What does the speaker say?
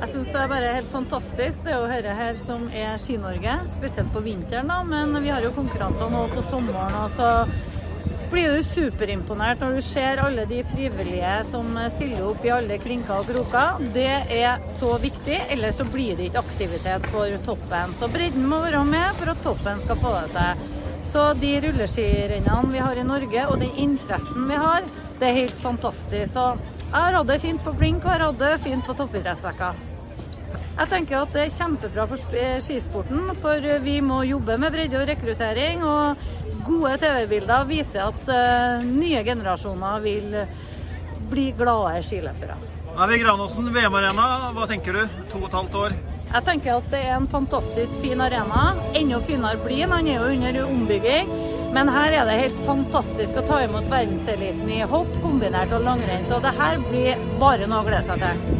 Jeg syns det er bare helt fantastisk. Det å høre her som er Ski-Norge, spesielt på vinteren, da. Men vi har jo konkurranser nå på sommeren. og så blir du superimponert når du ser alle de frivillige som stiller opp i alle krinker og kroker. Det er så viktig, ellers så blir det ikke aktivitet for toppen. Så bredden må være med for at toppen skal få det til. Så de rulleskirennene vi har i Norge, og den interessen vi har, det er helt fantastisk. Så jeg har hatt det fint på blink, og jeg har hatt det fint på toppidrettsrekka. Jeg tenker at det er kjempebra for skisporten, for vi må jobbe med bredde og rekruttering. Og gode TV-bilder viser at uh, nye generasjoner vil bli glade skiløpere. Nå er vi i Granåsen VM-arena. Hva tenker du? To og et halvt år? Jeg tenker at det er en fantastisk fin arena. Enda finere blir den. Han er jo under ombygging. Men her er det helt fantastisk å ta imot verdenseliten i hopp, kombinert og langrenn. Så det her blir bare noe å glede seg til.